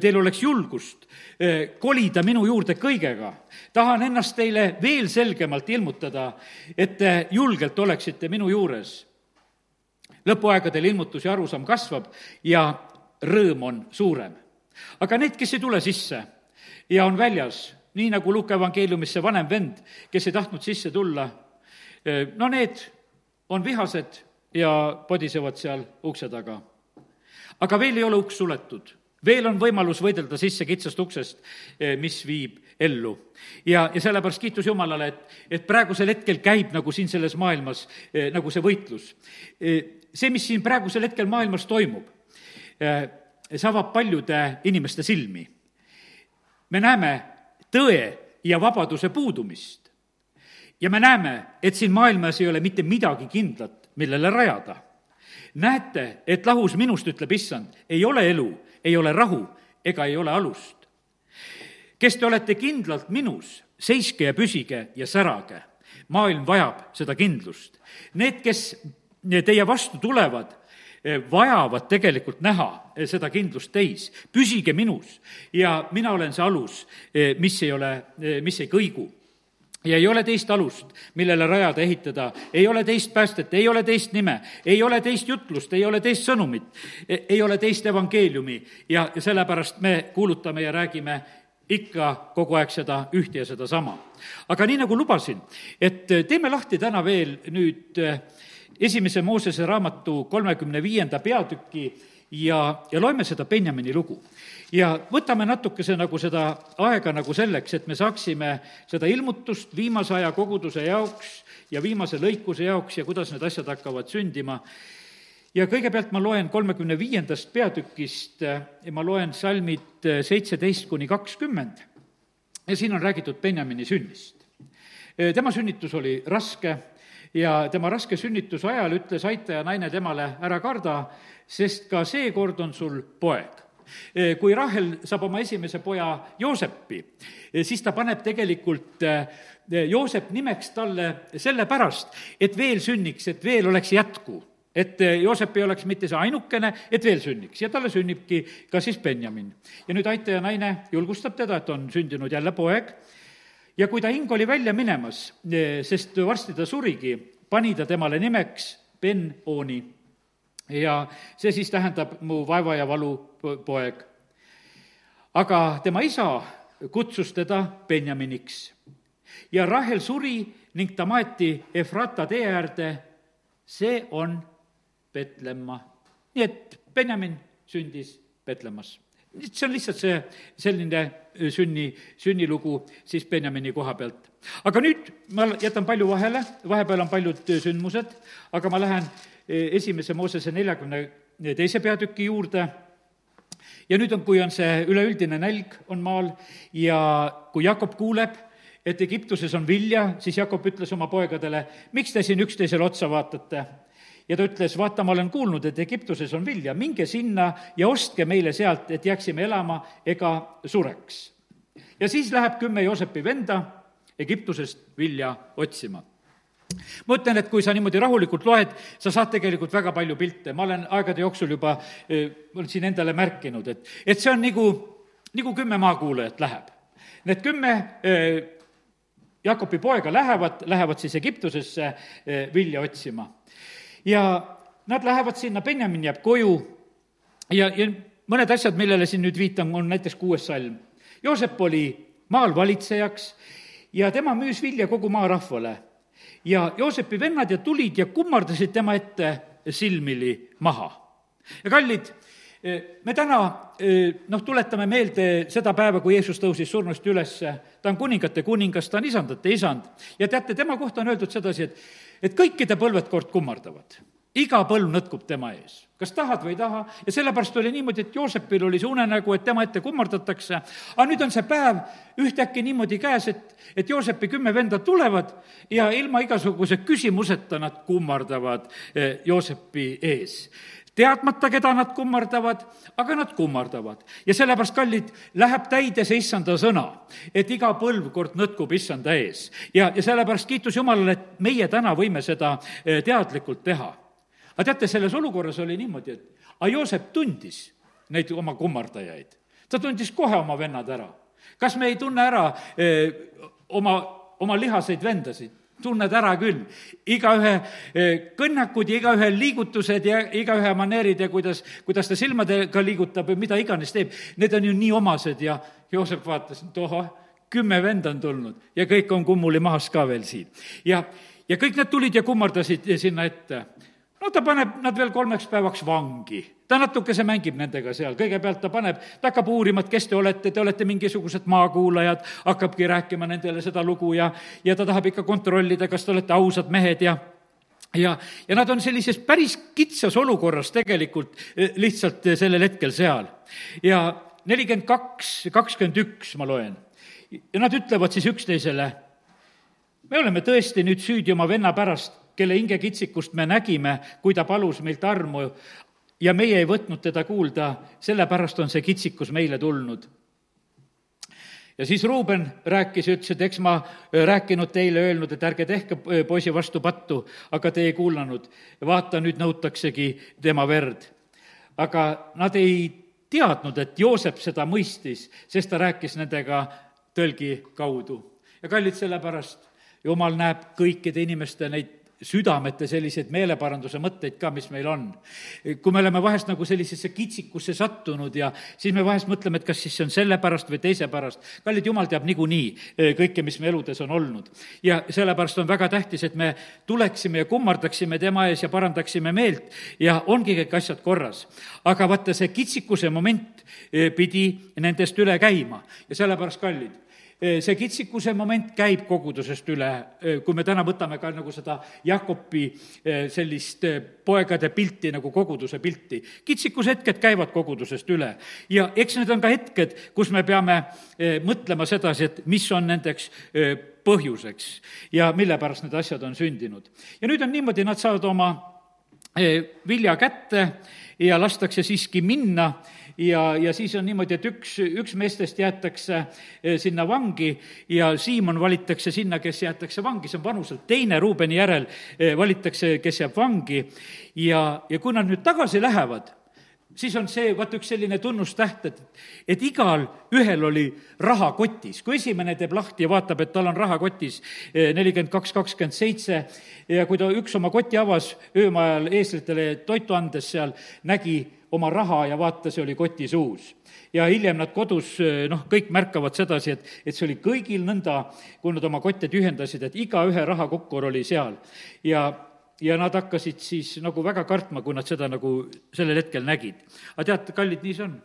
teil oleks julgust eh, kolida minu juurde kõigega. tahan ennast teile veel selgemalt ilmutada, et te julgelt oleksite minu juures. lõpuaegadel ilmutus ja arusaam kasvab ja rõõm on suurem. aga need, kes ei tule sisse ja on väljas, nii nagu Luuke evangeeliumis see vanem vend, kes ei tahtnud sisse tulla, eh, no need on vihased ja podisevad seal ukse taga. aga veel ei ole uks suletud veel on võimalus võidelda sisse kitsast uksest, eh, mis viib ellu. ja, ja sellepärast kiitus Jumalale, et, et praegusel hetkel käib nagu siin selles maailmas eh, nagu see võitlus. Eh, see, mis siin praegusel hetkel maailmas toimub, see avab paljude inimeste silmi. me näeme tõe ja vabaduse puudumist. ja me näeme, et siin maailmas ei ole mitte midagi kindlat, millele rajada näete, et lahus minust, ütleb issand, ei ole elu ei ole rahu ega ei ole alust. kes te olete kindlalt minus, seiske ja püsige ja särage. maailm vajab seda kindlust. Need, kes teie vastu tulevad, vajavad tegelikult näha seda kindlust teis. püsige minus ja mina olen see alus, mis ei ole, mis ei kõigu ja ei ole teist alust, millele rajada, ehitada, ei ole teist päästet, ei ole teist nime, ei ole teist jutlust, ei ole teist sõnumit, e-, ei ole teist evangeeliumi. Ja, ja sellepärast me kuulutame ja räägime ikka kogu aeg seda ühte ja sedasama. aga nii, nagu lubasin, et teeme lahti täna veel nüüd eh, esimese Moosese raamatu kolmekümne viienda peatüki ja, ja loeme seda Benjamini lugu ja võtame natukese nagu seda aega nagu selleks, et me saaksime seda ilmutust viimase aja koguduse jaoks ja viimase lõikuse jaoks ja kuidas need asjad hakkavad sündima. ja kõigepealt ma loen kolmekümne viiendast peatükist ja ma loen salmid seitseteist kuni kakskümmend ja siin on räägitud Benjamini sünnist. tema sünnitus oli raske ja tema raske sünnituse ajal ütles aitaja naine temale, ära karda, sest ka seekord on sul poeg. Eh, kui Rahel saab oma esimese poja Joosepi, eh, siis ta paneb tegelikult eh, Joosep nimeks talle sellepärast, et veel sünniks, et veel oleks jätku. Et Joosep ei oleks mitte see ainukene, et veel sünniks. Ja talle sünnibki ka siis Benjamin. ja nüüd aitaja naine julgustab teda, et on sündinud jälle poeg ja kui ta hing oli välja minemas, sest varsti ta surigi, pani ta temale nimeks Ben-Oni ja see siis tähendab mu vaeva ja valu poeg. aga tema isa kutsus teda Benjaminiks. ja Rahel suri ning ta maeti Efrata tee äärde, see on Petlemma. nii et Benjamin sündis Petlemmas. See on lihtsalt see selline sünni, sünnilugu siis Benjamini koha pealt. aga nüüd ma jätan palju vahele, vahepeal on paljud sündmused, aga ma lähen esimese Moosese neljakümne teise peatüki juurde ja nüüd on, kui on see üleüldine nälg on maal ja kui Jakob kuuleb, et Egiptuses on vilja, siis Jakob ütles oma poegadele, miks te siin üksteisele otsa vaatate? Ja ta ütles, vaata, ma olen kuulnud, et Egiptuses on vilja, minge sinna ja ostke meile sealt, et jääksime elama ega sureks. ja siis läheb kümme Joosepi venda Egiptusest vilja otsima ma ütlen, et kui sa niimoodi rahulikult loed, sa saad tegelikult väga palju pilte, ma olen aegade jooksul juba, olen siin endale märkinud, et, et see on nagu, nagu kümme maakuulajat läheb. Need kümme Jakobi poega lähevad, lähevad siis Egiptusesse eh, vilja otsima. Ja nad lähevad sinna, Benjamin jääb koju ja, ja mõned asjad, millele siin nüüd viitan, on näiteks kuues salm. Joosep oli maal valitsejaks ja tema müüs vilja kogu maarahvale. ja Joosepi vennad ja tulid ja kummardasid tema ette silmili maha. ja kallid, me täna noh, tuletame meelde seda päeva, kui Jeesus tõusis surnust ülesse, ta on kuningate kuningas, ta on isandate isand ja teate, tema kohta on öeldud sedasi, et, et kõikide põlved kord kummardavad. iga põlv nõtkub tema ees, kas tahad või ei taha, ja sellepärast oli niimoodi, et Joosepil oli see unenägu, et tema ette kummardatakse, aga nüüd on see päev ühtäkki niimoodi käes, et, et Joosepi kümme venda tulevad ja ilma igasuguse küsimuseta nad kummardavad Joosepi ees teadmata, keda nad kummardavad, aga nad kummardavad. ja sellepärast, kallid, läheb täide see issanda sõna, et iga põlvkord nõtkub issanda ees. ja, ja sellepärast kiitus Jumalale, et meie täna võime seda eh, teadlikult teha. aga teate, selles olukorras oli niimoodi, et aga Joosep tundis neid oma kummardajaid. ta tundis kohe oma vennad ära. kas me ei tunne ära öö, eh, oma, oma lihaseid vendasid? Tunned ära küll. igaühe eh, kõnnakud ja igaühe liigutused ja igaühe maneerid ja kuidas, kuidas ta silmadega liigutab või mida iganes teeb, need on ju nii omased ja Joosep vaatas, et ohoh, kümme venda on tulnud ja kõik on kummuli mahas ka veel siin. ja, ja kõik need tulid ja kummardasid sinna ette no ta paneb nad veel kolmeks päevaks vangi. ta natukese mängib nendega seal, kõigepealt ta paneb, ta hakkab uurima, et kes te olete, te olete mingisugused maakuulajad, hakkabki rääkima nendele seda lugu ja, ja ta tahab ikka kontrollida, kas te olete ausad mehed ja ja, ja nad on sellises päris kitsas olukorras tegelikult eh, lihtsalt eh, sellel hetkel seal. ja nelikümmend kaks, kakskümmend üks ma loen. ja nad ütlevad siis üksteisele, me oleme tõesti nüüd süüdi oma venna pärast, kelle hingekitsikust me nägime, kui ta palus meilt armu ja meie ei võtnud teda kuulda, sellepärast on see kitsikus meile tulnud ja siis Ruuben rääkis ja ütles, et eks ma rääkinud teile, öelnud, et ärge tehke poisi vastu pattu, aga te ei kuulanud. vaata, nüüd nõutaksegi tema verd. aga nad ei teadnud, et Joosep seda mõistis, sest ta rääkis nendega tõlgi kaudu. ja kallid, sellepärast jumal näeb kõikide inimeste neid südamete selliseid meeleparanduse mõtteid ka, mis meil on. kui me oleme vahest nagu sellisesse kitsikusse sattunud ja siis me vahest mõtleme, et kas siis see on selle pärast või teise pärast. kallid jumal teab niikuinii eh, kõike, mis me eludes on olnud. ja sellepärast on väga tähtis, et me tuleksime ja kummardaksime tema ees ja parandaksime meelt ja ongi kõik asjad korras. aga vaata, see kitsikuse moment eh, pidi nendest üle käima ja sellepärast, kallid see kitsikuse moment käib kogudusest üle, kui me täna võtame ka nagu seda Jakobi sellist poegade pilti nagu koguduse pilti. kitsikushetked käivad kogudusest üle ja eks need on ka hetked, kus me peame mõtlema sedasi, et mis on nendeks põhjuseks ja mille pärast need asjad on sündinud. ja nüüd on niimoodi, nad saavad oma vilja kätte ja lastakse siiski minna ja, ja siis on niimoodi, et üks, üks meestest jäetakse eh, sinna vangi ja Siimon valitakse sinna, kes jäetakse vangi, see on vanuselt teine Ruubeni järel, eh, valitakse, kes jääb vangi. Ja, ja kui nad nüüd tagasi lähevad, siis on see, vaata, üks selline tunnustäht, et, et igal ühel oli raha kotis. kui esimene teeb lahti ja vaatab, et tal on raha kotis eh, nelikümmend kaks, kakskümmend seitse ja kui ta üks oma koti avas öömaa ajal eeslitele toitu andes seal, nägi oma raha ja vaata, see oli kotis uus. ja hiljem nad kodus, noh, kõik märkavad sedasi, et, et see oli kõigil nõnda, kui nad oma kotte tühjendasid, et igaühe rahakokkur oli seal. ja, ja nad hakkasid siis nagu väga kartma, kui nad seda nagu sellel hetkel nägid. aga teate, kallid, nii see on.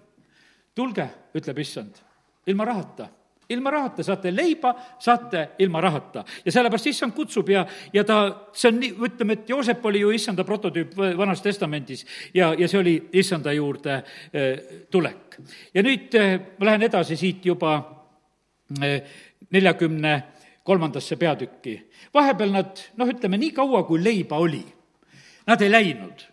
tulge, ütleb issand, ilma rahata ilma rahata saate leiba, saate ilma rahata. ja sellepärast issand kutsub ja, ja ta, see on nii, ütleme, et Joosep oli ju issanda prototüüp Vanas Testamendis ja, ja see oli issanda juurde eh, tulek. ja nüüd eh, ma lähen edasi siit juba eh, neljakümne kolmandasse peatükki. vahepeal nad, noh, ütleme nii kaua, kui leiba oli, nad ei läinud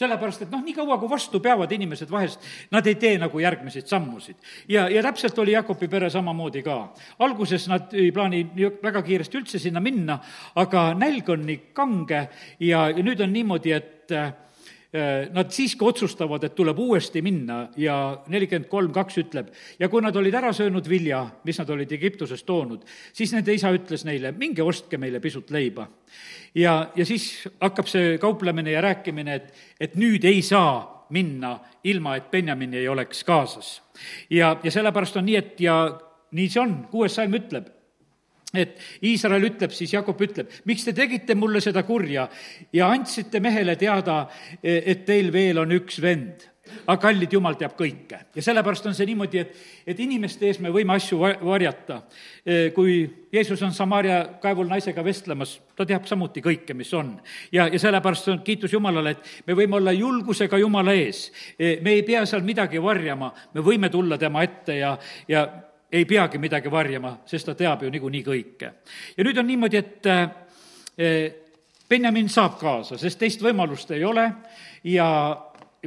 sellepärast, et noh, niikaua kui vastu peavad inimesed vahest, nad ei tee nagu järgmiseid sammusid. ja, ja täpselt oli Jakobi pere samamoodi ka. alguses nad ei plaani väga kiiresti üldse sinna minna, aga nälg on nii kange ja, ja nüüd on niimoodi, et Nad siiski otsustavad, et tuleb uuesti minna ja nelikümmend kolm kaks ütleb, ja kui nad olid ära söönud vilja, mis nad olid Egiptusest toonud, siis nende isa ütles neile, minge ostke meile pisut leiba ja, ja siis hakkab see kauplemine ja rääkimine, et, et nüüd ei saa minna ilma, et Benjamin ei oleks kaasas. ja, ja sellepärast on nii, et ja nii see on, kuues salm ütleb, et Iisrael ütleb siis, Jakob ütleb, miks te tegite mulle seda kurja ja andsite mehele teada, et teil veel on üks vend aga kallid, Jumal teab kõike. ja sellepärast on see niimoodi, et, et inimeste ees me võime asju varjata. Kui Jeesus on Samaria kaevul naisega vestlemas, ta teab samuti kõike, mis on. ja, ja sellepärast on kiitus Jumalale, et me võime olla julgusega Jumala ees. Me ei pea seal midagi varjama, me võime tulla tema ette ja, ja ei peagi midagi varjama, sest ta teab ju niikuinii kõike. ja nüüd on niimoodi, et e, Benjamin saab kaasa, sest teist võimalust ei ole ja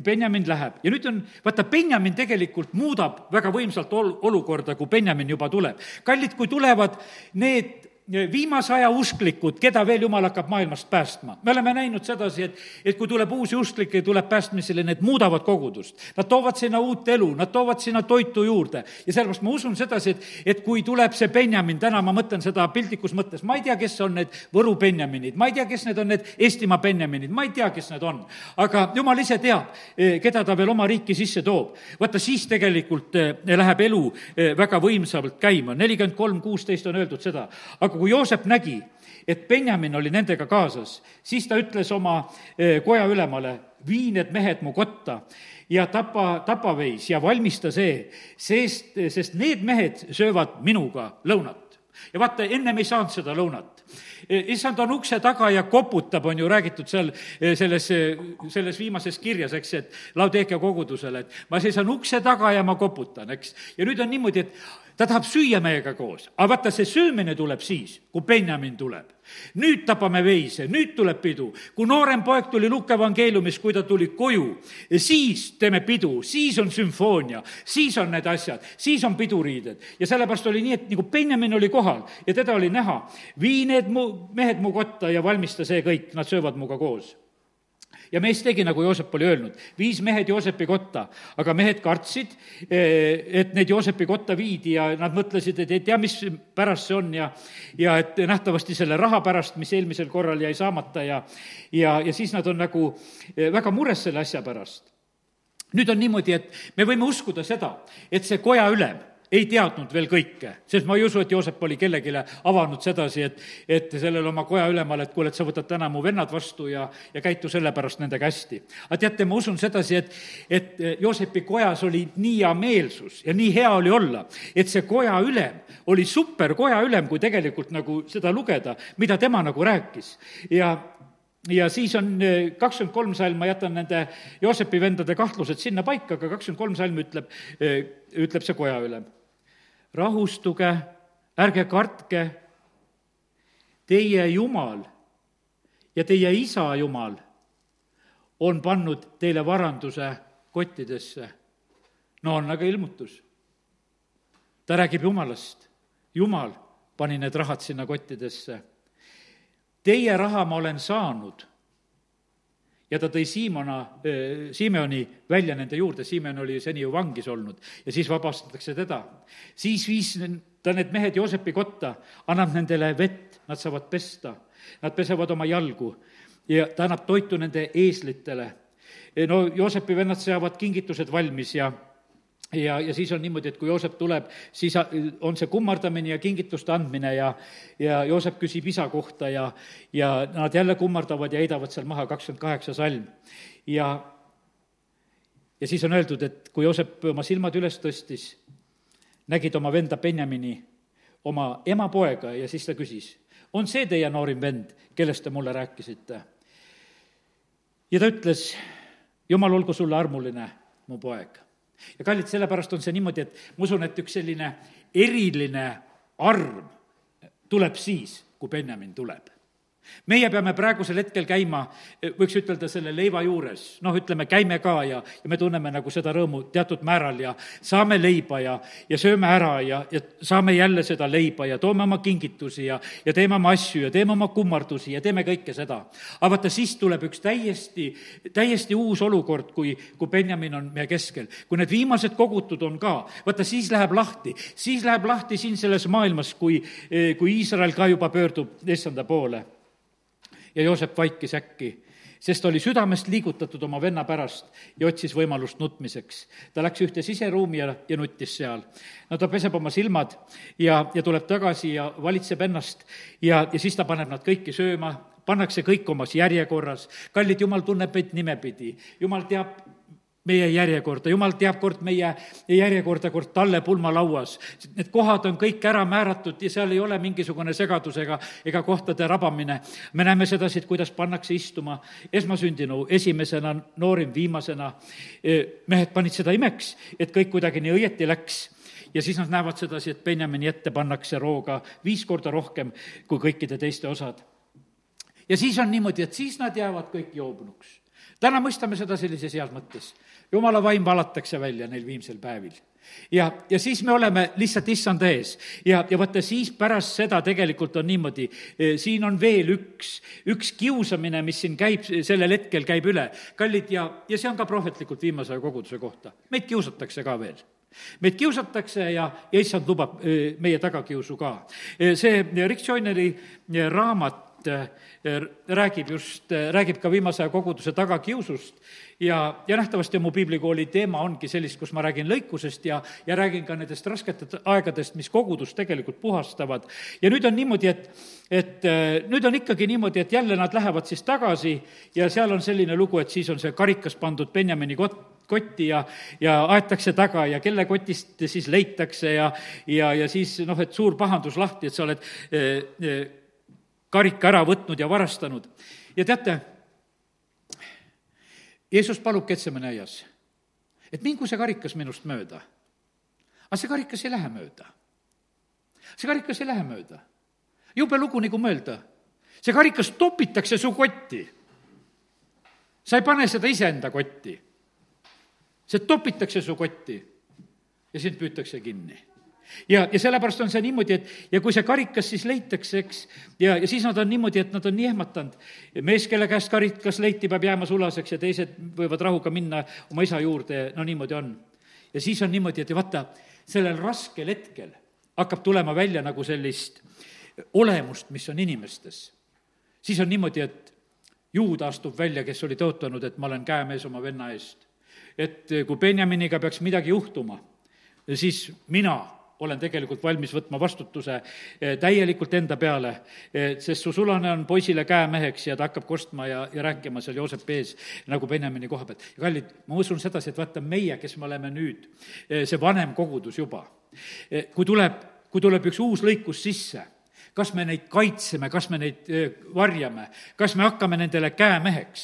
Benjamin läheb ja nüüd on, vaata, Benjamin tegelikult muudab väga võimsalt ol-, olukorda, kui Benjamin juba tuleb. kallid, kui tulevad need viimase aja usklikud, keda veel jumal hakkab maailmast päästma. me oleme näinud sedasi, et, et kui tuleb uusi usklikke, tuleb päästmisele, need muudavad kogudust. Nad toovad sinna uut elu, nad toovad sinna toitu juurde ja sellepärast ma usun sedasi, et, et kui tuleb see Benjamin, täna ma mõtlen seda piltlikus mõttes, ma ei tea, kes on need Võru Benjaminid, ma ei tea, kes need on need Eestimaa Benjaminid, ma ei tea, kes need on. aga jumal ise teab, eh, keda ta veel oma riiki sisse toob. vaata, siis tegelikult eh, läheb elu eh, väga võimsamalt käima, nelikümmend kolm, kuusteist on öeldud seda. aga kui Joosep nägi, et Benjamin oli nendega kaasas, siis ta ütles oma eh, koja ülemale, vii need mehed mu kotta ja tapa, tapaveis ja valmista see, sest, sest need mehed söövad minuga lõunat. ja vaata, ennem ei saanud seda lõunat eh, issand on ukse taga ja koputab, on ju räägitud seal eh, selles, selles viimases kirjas, eks, et Laudekia kogudusele, et ma seisan ukse taga ja ma koputan, eks. ja nüüd on niimoodi, et ta tahab süüa meiega koos, aga vaata, see söömine tuleb siis, kui Benjamin tuleb. nüüd tapame veise, nüüd tuleb pidu. kui noorem poeg tuli Luka evangeeliumis, kui ta tuli koju, siis teeme pidu, siis on sümfoonia, siis on need asjad, siis on piduriided. ja sellepärast oli nii, et nagu Benjamin oli kohal ja teda oli näha, vii need mu, mehed mu kotta ja valmista see kõik, nad söövad minuga koos ja mees tegi, nagu Joosep oli öelnud, viis mehed Joosepi kotta, aga mehed kartsid, eh, et neid Joosepi kotta viidi ja nad mõtlesid, et ei tea, mis pärast see on ja ja et nähtavasti selle raha pärast, mis eelmisel korral jäi saamata ja ja, ja siis nad on nagu eh, väga mures selle asja pärast. nüüd on niimoodi, et me võime uskuda seda, et see koja ülem ei teadnud veel kõike, sest ma ei usu, et Joosep oli kellelegi avanud sedasi, et, et sellele oma koja ülemale, et kuule, et sa võtad täna mu vennad vastu ja, ja käitu sellepärast nendega hästi. aga teate, ma usun sedasi, et, et Joosepi kojas oli nii hea meelsus ja nii hea oli olla, et see koja ülem oli super koja ülem, kui tegelikult nagu seda lugeda, mida tema nagu rääkis. ja ja siis on eh, kakskümmend kolm salm, ma jätan nende Joosepi vendade kahtlused sinna paika, aga kakskümmend kolm salm ütleb, eh, ütleb see koja ülem rahustuge, ärge kartke, teie Jumal ja teie isa Jumal on pannud teile varanduse kottidesse. no on aga ilmutus. ta räägib Jumalast. Jumal pani need rahad sinna kottidesse. Teie raha ma olen saanud ja ta tõi Siimona, Simeoni välja nende juurde, Simeon oli seni ju vangis olnud ja siis vabastatakse teda. siis viis ta need mehed Joosepi kotta, annab nendele vett, nad saavad pesta, nad pesevad oma jalgu ja ta annab toitu nende eeslitele. no Joosepi vennad seavad kingitused valmis ja ja, ja siis on niimoodi, et kui Joosep tuleb, siis on see kummardamine ja kingituste andmine ja, ja Joosep küsib isa kohta ja, ja nad jälle kummardavad ja heidavad seal maha kakskümmend kaheksa salm. ja, ja siis on öeldud, et kui Joosep oma silmad üles tõstis, nägid oma venda Benjamini, oma ema poega ja siis ta küsis, on see teie noorim vend, kellest te mulle rääkisite? ja ta ütles, jumal olgu sulle armuline, mu poeg. Ja kallid, sellepärast on see niimoodi, et ma usun, et üks selline eriline arm tuleb siis, kui Benjamin tuleb meie peame praegusel hetkel käima, võiks ütelda, selle leiva juures, noh, ütleme, käime ka ja, ja me tunneme nagu seda rõõmu teatud määral ja saame leiba ja, ja sööme ära ja, ja saame jälle seda leiba ja toome oma kingitusi ja, ja teeme oma asju ja teeme oma kummardusi ja teeme kõike seda. aga vaata, siis tuleb üks täiesti, täiesti uus olukord, kui, kui Benjamin on meie keskel. kui need viimased kogutud on ka, vaata, siis läheb lahti, siis läheb lahti siin selles maailmas, kui, kui Iisrael ka juba pöördub issanda poole ja Joosep vaikis äkki, sest oli südamest liigutatud oma venna pärast ja otsis võimalust nutmiseks. ta läks ühte siseruumi ja, ja nuttis seal. no ta peseb oma silmad ja, ja tuleb tagasi ja valitseb ennast ja, ja siis ta paneb nad kõiki sööma, pannakse kõik omas järjekorras. kallid, jumal tunneb meid nimepidi, jumal teab meie järjekorda, jumal teab kord meie järjekorda, kord talle pulmalauas. Need kohad on kõik ära määratud ja seal ei ole mingisugune segadus ega, ega kohtade rabamine. me näeme sedasi, et kuidas pannakse istuma esmasündinu esimesena, noorim viimasena. mehed panid seda imeks, et kõik kuidagi nii õieti läks ja siis nad näevad sedasi, et Benjamini ette pannakse rooga viis korda rohkem kui kõikide teiste osad. ja siis on niimoodi, et siis nad jäävad kõik joobnuks täna mõistame seda sellises heas mõttes. jumala vaim valatakse välja neil viimsel päevil ja, ja siis me oleme lihtsalt issanda ees ja, ja vaata, siis pärast seda tegelikult on niimoodi, eh, siin on veel üks, üks kiusamine, mis siin käib, sellel hetkel käib üle. kallid, ja, ja see on ka prohvetlikult viimase aja koguduse kohta. meid kiusatakse ka veel meid kiusatakse ja, ja issand lubab eh, meie tagakiusu ka. Eh, see Rick Joyneri raamat räägib just, räägib ka viimase aja koguduse tagakiusust ja, ja nähtavasti mu piiblikooli teema ongi sellist, kus ma räägin lõikusest ja, ja räägin ka nendest rasketest aegadest, mis kogudust tegelikult puhastavad. ja nüüd on niimoodi, et, et äh, nüüd on ikkagi niimoodi, et jälle nad lähevad siis tagasi ja seal on selline lugu, et siis on see karikas pandud Benjamini kot-, kotti ja, ja aetakse taga ja kelle kotist siis leitakse ja, ja, ja siis noh, et suur pahandus lahti, et sa oled eh, eh, karika ära võtnud ja varastanud. ja teate, Jeesus palub Ketsemane aias, et mingu see karikas minust mööda. aga see karikas ei lähe mööda. see karikas ei lähe mööda. jube lugu nagu mõelda. see karikas topitakse su kotti. sa ei pane seda iseenda kotti. see topitakse su kotti ja sind püütakse kinni ja, ja sellepärast on see niimoodi, et ja kui see karikas siis leitakse, eks, ja, ja siis nad on niimoodi, et nad on nii ehmatanud. mees, kelle käest karikas leiti, peab jääma sulaseks ja teised võivad rahuga minna oma isa juurde, no niimoodi on. ja siis on niimoodi, et vaata, sellel raskel hetkel hakkab tulema välja nagu sellist olemust, mis on inimestes. siis on niimoodi, et juuda astub välja, kes oli tõotanud, et ma olen käemees oma venna eest. et kui Benjaminiga peaks midagi juhtuma, siis mina olen tegelikult valmis võtma vastutuse eh, täielikult enda peale, eh, sest su sulane on poisile käemeheks ja ta hakkab kostma ja, ja rääkima seal Joosepi ees nagu Benjamini koha pealt. ja kallid, ma usun sedasi, et vaata, meie, kes me oleme nüüd, eh, see vanem kogudus juba, kui tuleb, kui tuleb üks uus lõikus sisse kas me neid kaitseme, kas me neid varjame, kas me hakkame nendele käemeheks,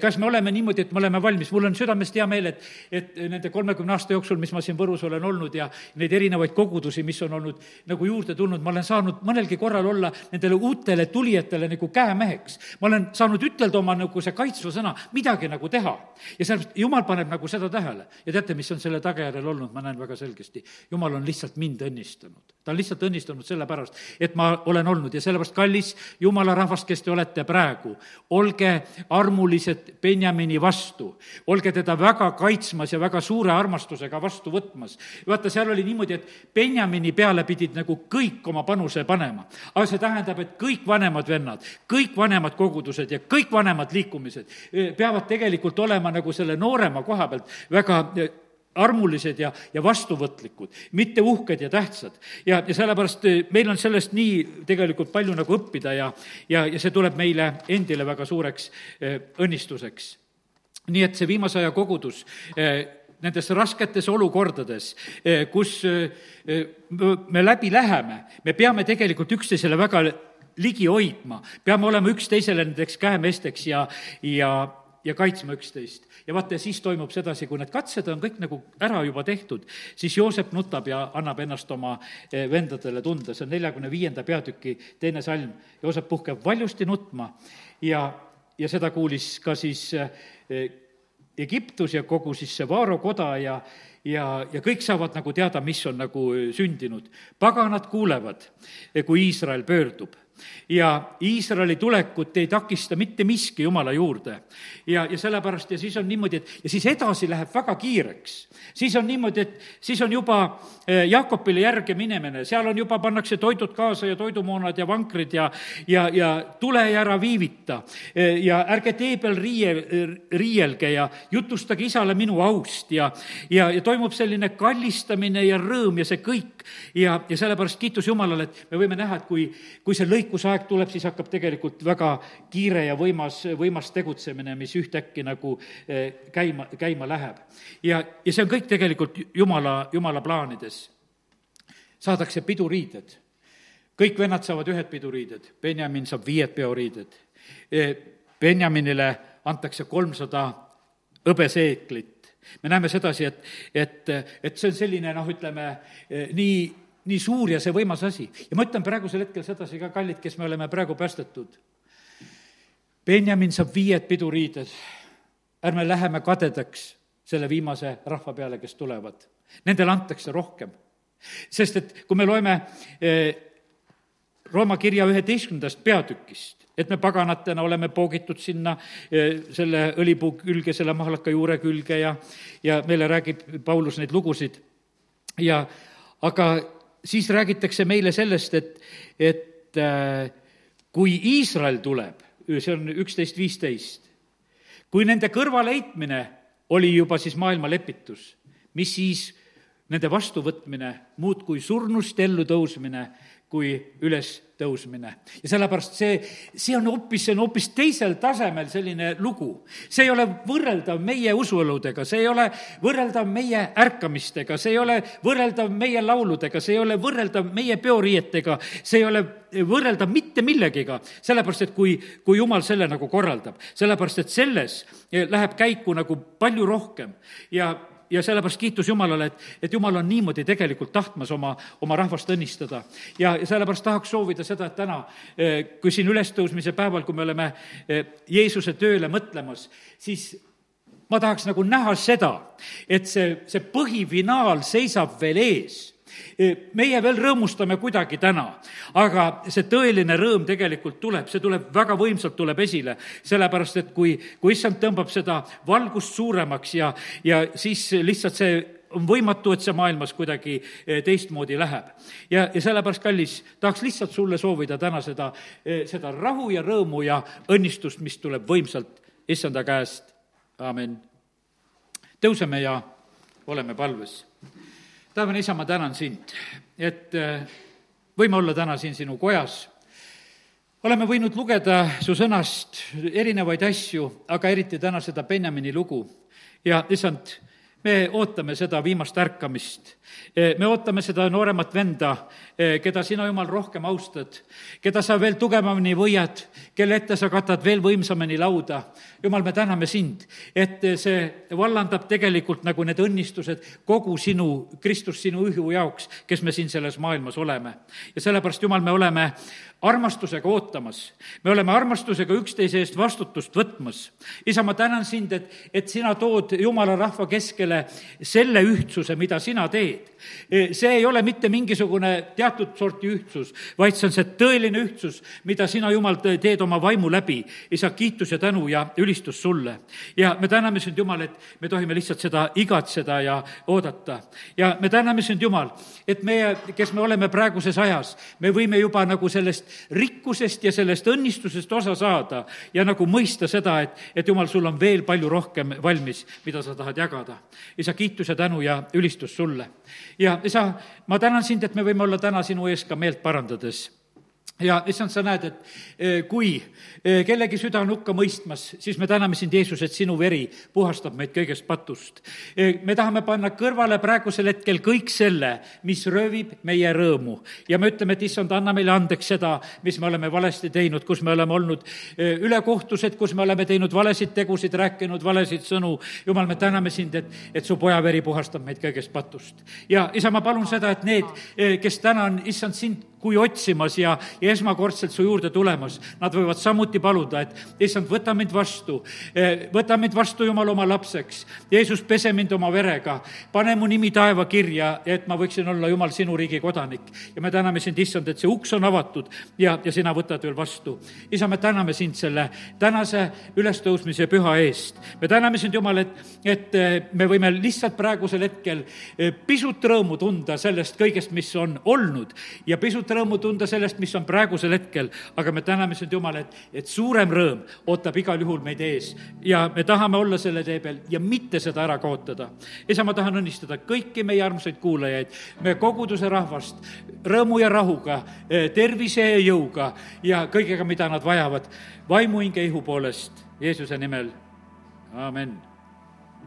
kas me oleme niimoodi, et me oleme valmis, mul on südamest hea meel, et, et nende kolmekümne aasta jooksul, mis ma siin Võrus olen olnud ja neid erinevaid kogudusi, mis on olnud nagu juurde tulnud, ma olen saanud mõnelgi korral olla nendele uutele tulijatele nagu käemeheks. ma olen saanud ütelda oma nagu see kaitsva sõna, midagi nagu teha. ja sellepärast Jumal paneb nagu seda tähele. ja teate, mis on selle tagajärjel olnud, ma näen väga selgesti. Jumal on lihtsalt mind õnnistanud. ta on lihtsalt õnnistanud sellepärast, et ma olen olnud ja sellepärast, kallis jumala rahvas, kes te olete praegu, olge armulised Benjamini vastu, olge teda väga kaitsmas ja väga suure armastusega vastu võtmas. vaata, seal oli niimoodi, et Benjamini peale pidid nagu kõik oma panuse panema. aga see tähendab, et kõik vanemad vennad, kõik vanemad kogudused ja kõik vanemad liikumised eh, peavad tegelikult olema nagu selle noorema koha pealt väga eh, armulised ja, ja vastuvõtlikud, mitte uhked ja tähtsad. ja, ja sellepärast eh, meil on sellest nii tegelikult palju nagu õppida ja, ja, ja see tuleb meile endile väga suureks eh, õnnistuseks. nii et see viimase aja kogudus eh, nendes rasketes olukordades, kus me läbi läheme, me peame tegelikult üksteisele väga ligi hoidma, peame olema üksteisele nendeks käemeesteks ja, ja, ja kaitsma üksteist. ja vaata, siis toimub sedasi, kui need katsed on kõik nagu ära juba tehtud, siis Joosep nutab ja annab ennast oma eh, vendadele tunda, see on neljakümne viienda peatüki teine salm. Joosep puhkeb valjusti nutma ja, ja seda kuulis ka siis eh, Egiptus ja kogu siis see Vaaro koda ja, ja, ja kõik saavad nagu teada, mis on nagu sündinud. paganad kuulevad, kui Iisrael pöördub ja Iisraeli tulekut ei takista mitte miski Jumala juurde. ja, ja sellepärast ja siis on niimoodi, et ja siis edasi läheb väga kiireks. siis on niimoodi, et siis on juba eh, Jaakobile järge minemine, seal on juba, pannakse toidud kaasa ja toidumoonad ja vankrid ja, ja, ja tule ja ära viivita. Eh, ja ärge tee peal riie, riielge ja jutustage isale minu aust ja, ja, ja toimub selline kallistamine ja rõõm ja see kõik. Ja, ja sellepärast kiitus Jumalale, et me võime näha, et kui, kui see lõik lõikusaeg tuleb, siis hakkab tegelikult väga kiire ja võimas, võimas tegutsemine, mis ühtäkki nagu eh, käima, käima läheb. ja, ja see on kõik tegelikult Jumala, Jumala plaanides. saadakse piduriided. kõik vennad saavad ühed piduriided, Benjamin saab viied peoriided. Eh, Benjaminile antakse kolmsada hõbeseeklit me näeme sedasi, et, et, et see on selline noh, ütleme eh, nii nii suur ja see võimas asi. ja ma ütlen praegusel hetkel sedasi ka, kallid, kes me oleme praegu päästetud. Benjamin saab viied piduriided. ärme läheme kadedaks selle viimase rahva peale, kes tulevad. Nendele antakse rohkem. sest et kui me loeme eh, Rooma kirja üheteistkümnendast peatükist, et me paganatena oleme poogitud sinna eh, selle õlipuu külge, selle mahlaka juure külge ja, ja meile räägib Paulus neid lugusid. Ja aga siis räägitakse meile sellest, et, et äh, kui Iisrael tuleb, see on üksteist viisteist, kui nende kõrvaleheitmine oli juba siis maailma lepitus, mis siis nende vastuvõtmine muud kui surnust ellu tõusmine kui ülestõusmine. ja sellepärast see, see on hoopis, see on hoopis teisel tasemel selline lugu. see ei ole võrreldav meie usueludega, see ei ole võrreldav meie ärkamistega, see ei ole võrreldav meie lauludega, see ei ole võrreldav meie peoriietega, see ei ole võrreldav mitte millegiga, sellepärast et kui, kui jumal selle nagu korraldab, sellepärast et selles läheb käiku nagu palju rohkem ja ja sellepärast kiitus Jumalale, et, et Jumal on niimoodi tegelikult tahtmas oma, oma rahvast õnnistada. ja, sellepärast tahaks soovida seda, et täna, eh, kui siin ülestõusmise päeval, kui me oleme eh, Jeesuse tööle mõtlemas, siis ma tahaks nagu näha seda, et see, see põhifinaal seisab veel ees meie veel rõõmustame kuidagi täna, aga see tõeline rõõm tegelikult tuleb, see tuleb väga võimsalt, tuleb esile, sellepärast et kui, kui issand tõmbab seda valgust suuremaks ja, ja siis lihtsalt see on võimatu, et see maailmas kuidagi teistmoodi läheb. ja, ja sellepärast, kallis, tahaks lihtsalt sulle soovida täna seda, seda rahu ja rõõmu ja õnnistust, mis tuleb võimsalt issanda käest, amin. tõuseme ja oleme palves taevane isa, ma tänan sind, et äh, võime olla täna siin sinu kojas. oleme võinud lugeda su sõnast erinevaid asju, aga eriti täna seda Benjamini lugu ja issand, me ootame seda viimast ärkamist. me ootame seda nooremat venda, keda sina, Jumal, rohkem austad, keda sa veel tugevamini võiad, kelle ette sa katad veel võimsamini lauda. Jumal, me täname sind, et see vallandab tegelikult nagu need õnnistused kogu sinu, Kristus sinu ühu jaoks, kes me siin selles maailmas oleme. ja sellepärast, Jumal, me oleme armastusega ootamas. me oleme armastusega üksteise eest vastutust võtmas. isa, ma tänan sind, et, et sina tood Jumala rahva keskele selle ühtsuse, mida sina teed. See ei ole mitte mingisugune teatud sorti ühtsus, vaid see on see tõeline ühtsus, mida sina, Jumal, teed oma vaimu läbi. isa, kiitus ja tänu ja ülistus sulle. ja me täname sind, Jumal, et me tohime lihtsalt seda igatseda ja oodata. ja me täname sind, Jumal, et meie, kes me oleme praeguses ajas, me võime juba nagu sellest rikkusest ja sellest õnnistusest osa saada ja nagu mõista seda, et, et jumal, sul on veel palju rohkem valmis, mida sa tahad jagada. isa, kiitus ja tänu ja ülistus sulle. Ja isa, ma tänan sind, et me võime olla täna sinu ees ka meelt parandades ja issand, sa näed, et eh, kui eh, kellegi süda on hukka mõistmas, siis me täname sind, Jeesus, et sinu veri puhastab meid kõigest patust. Eh, me tahame panna kõrvale praegusel hetkel kõik selle, mis röövib meie rõõmu. ja me ütleme, et issand, anna meile andeks seda, mis me oleme valesti teinud, kus me oleme olnud ülekohtused, kus me oleme teinud valesid tegusid, rääkinud valesid sõnu. jumal, me täname sind, et, et su poja veri puhastab meid kõigest patust. ja isa, ma palun seda, et need, kes täna on, issand, sind kui otsimas ja, ja esmakordselt su juurde tulemas, nad võivad samuti paluda, et issand, võta mind vastu, eh, võta mind vastu, Jumal, oma lapseks. Jeesus, pese mind oma verega, pane mu nimi taevakirja, et ma võiksin olla, Jumal, sinu riigi kodanik. ja me täname sind, issand, et see uks on avatud ja, ja sina võtad veel vastu. isa, me täname sind selle tänase ülestõusmise püha eest. me täname sind, Jumal, et, et eh, me võime lihtsalt praegusel hetkel eh, pisut rõõmu tunda sellest kõigest, mis on olnud ja pisut suurt rõõmu tunda sellest, mis on praegusel hetkel, aga me täname sind, Jumal, et, et suurem rõõm ootab igal juhul meid ees. Ja me tahame olla selle tee peal ja mitte seda ära kaotada. isa, ma tahan õnnistada kõiki meie armsaid kuulajaid, meie koguduse rahvast rõõmu ja rahuga, tervise ja jõuga ja kõigega, mida nad vajavad, vaimu, hinge, ihu poolest Jeesuse nimel, amin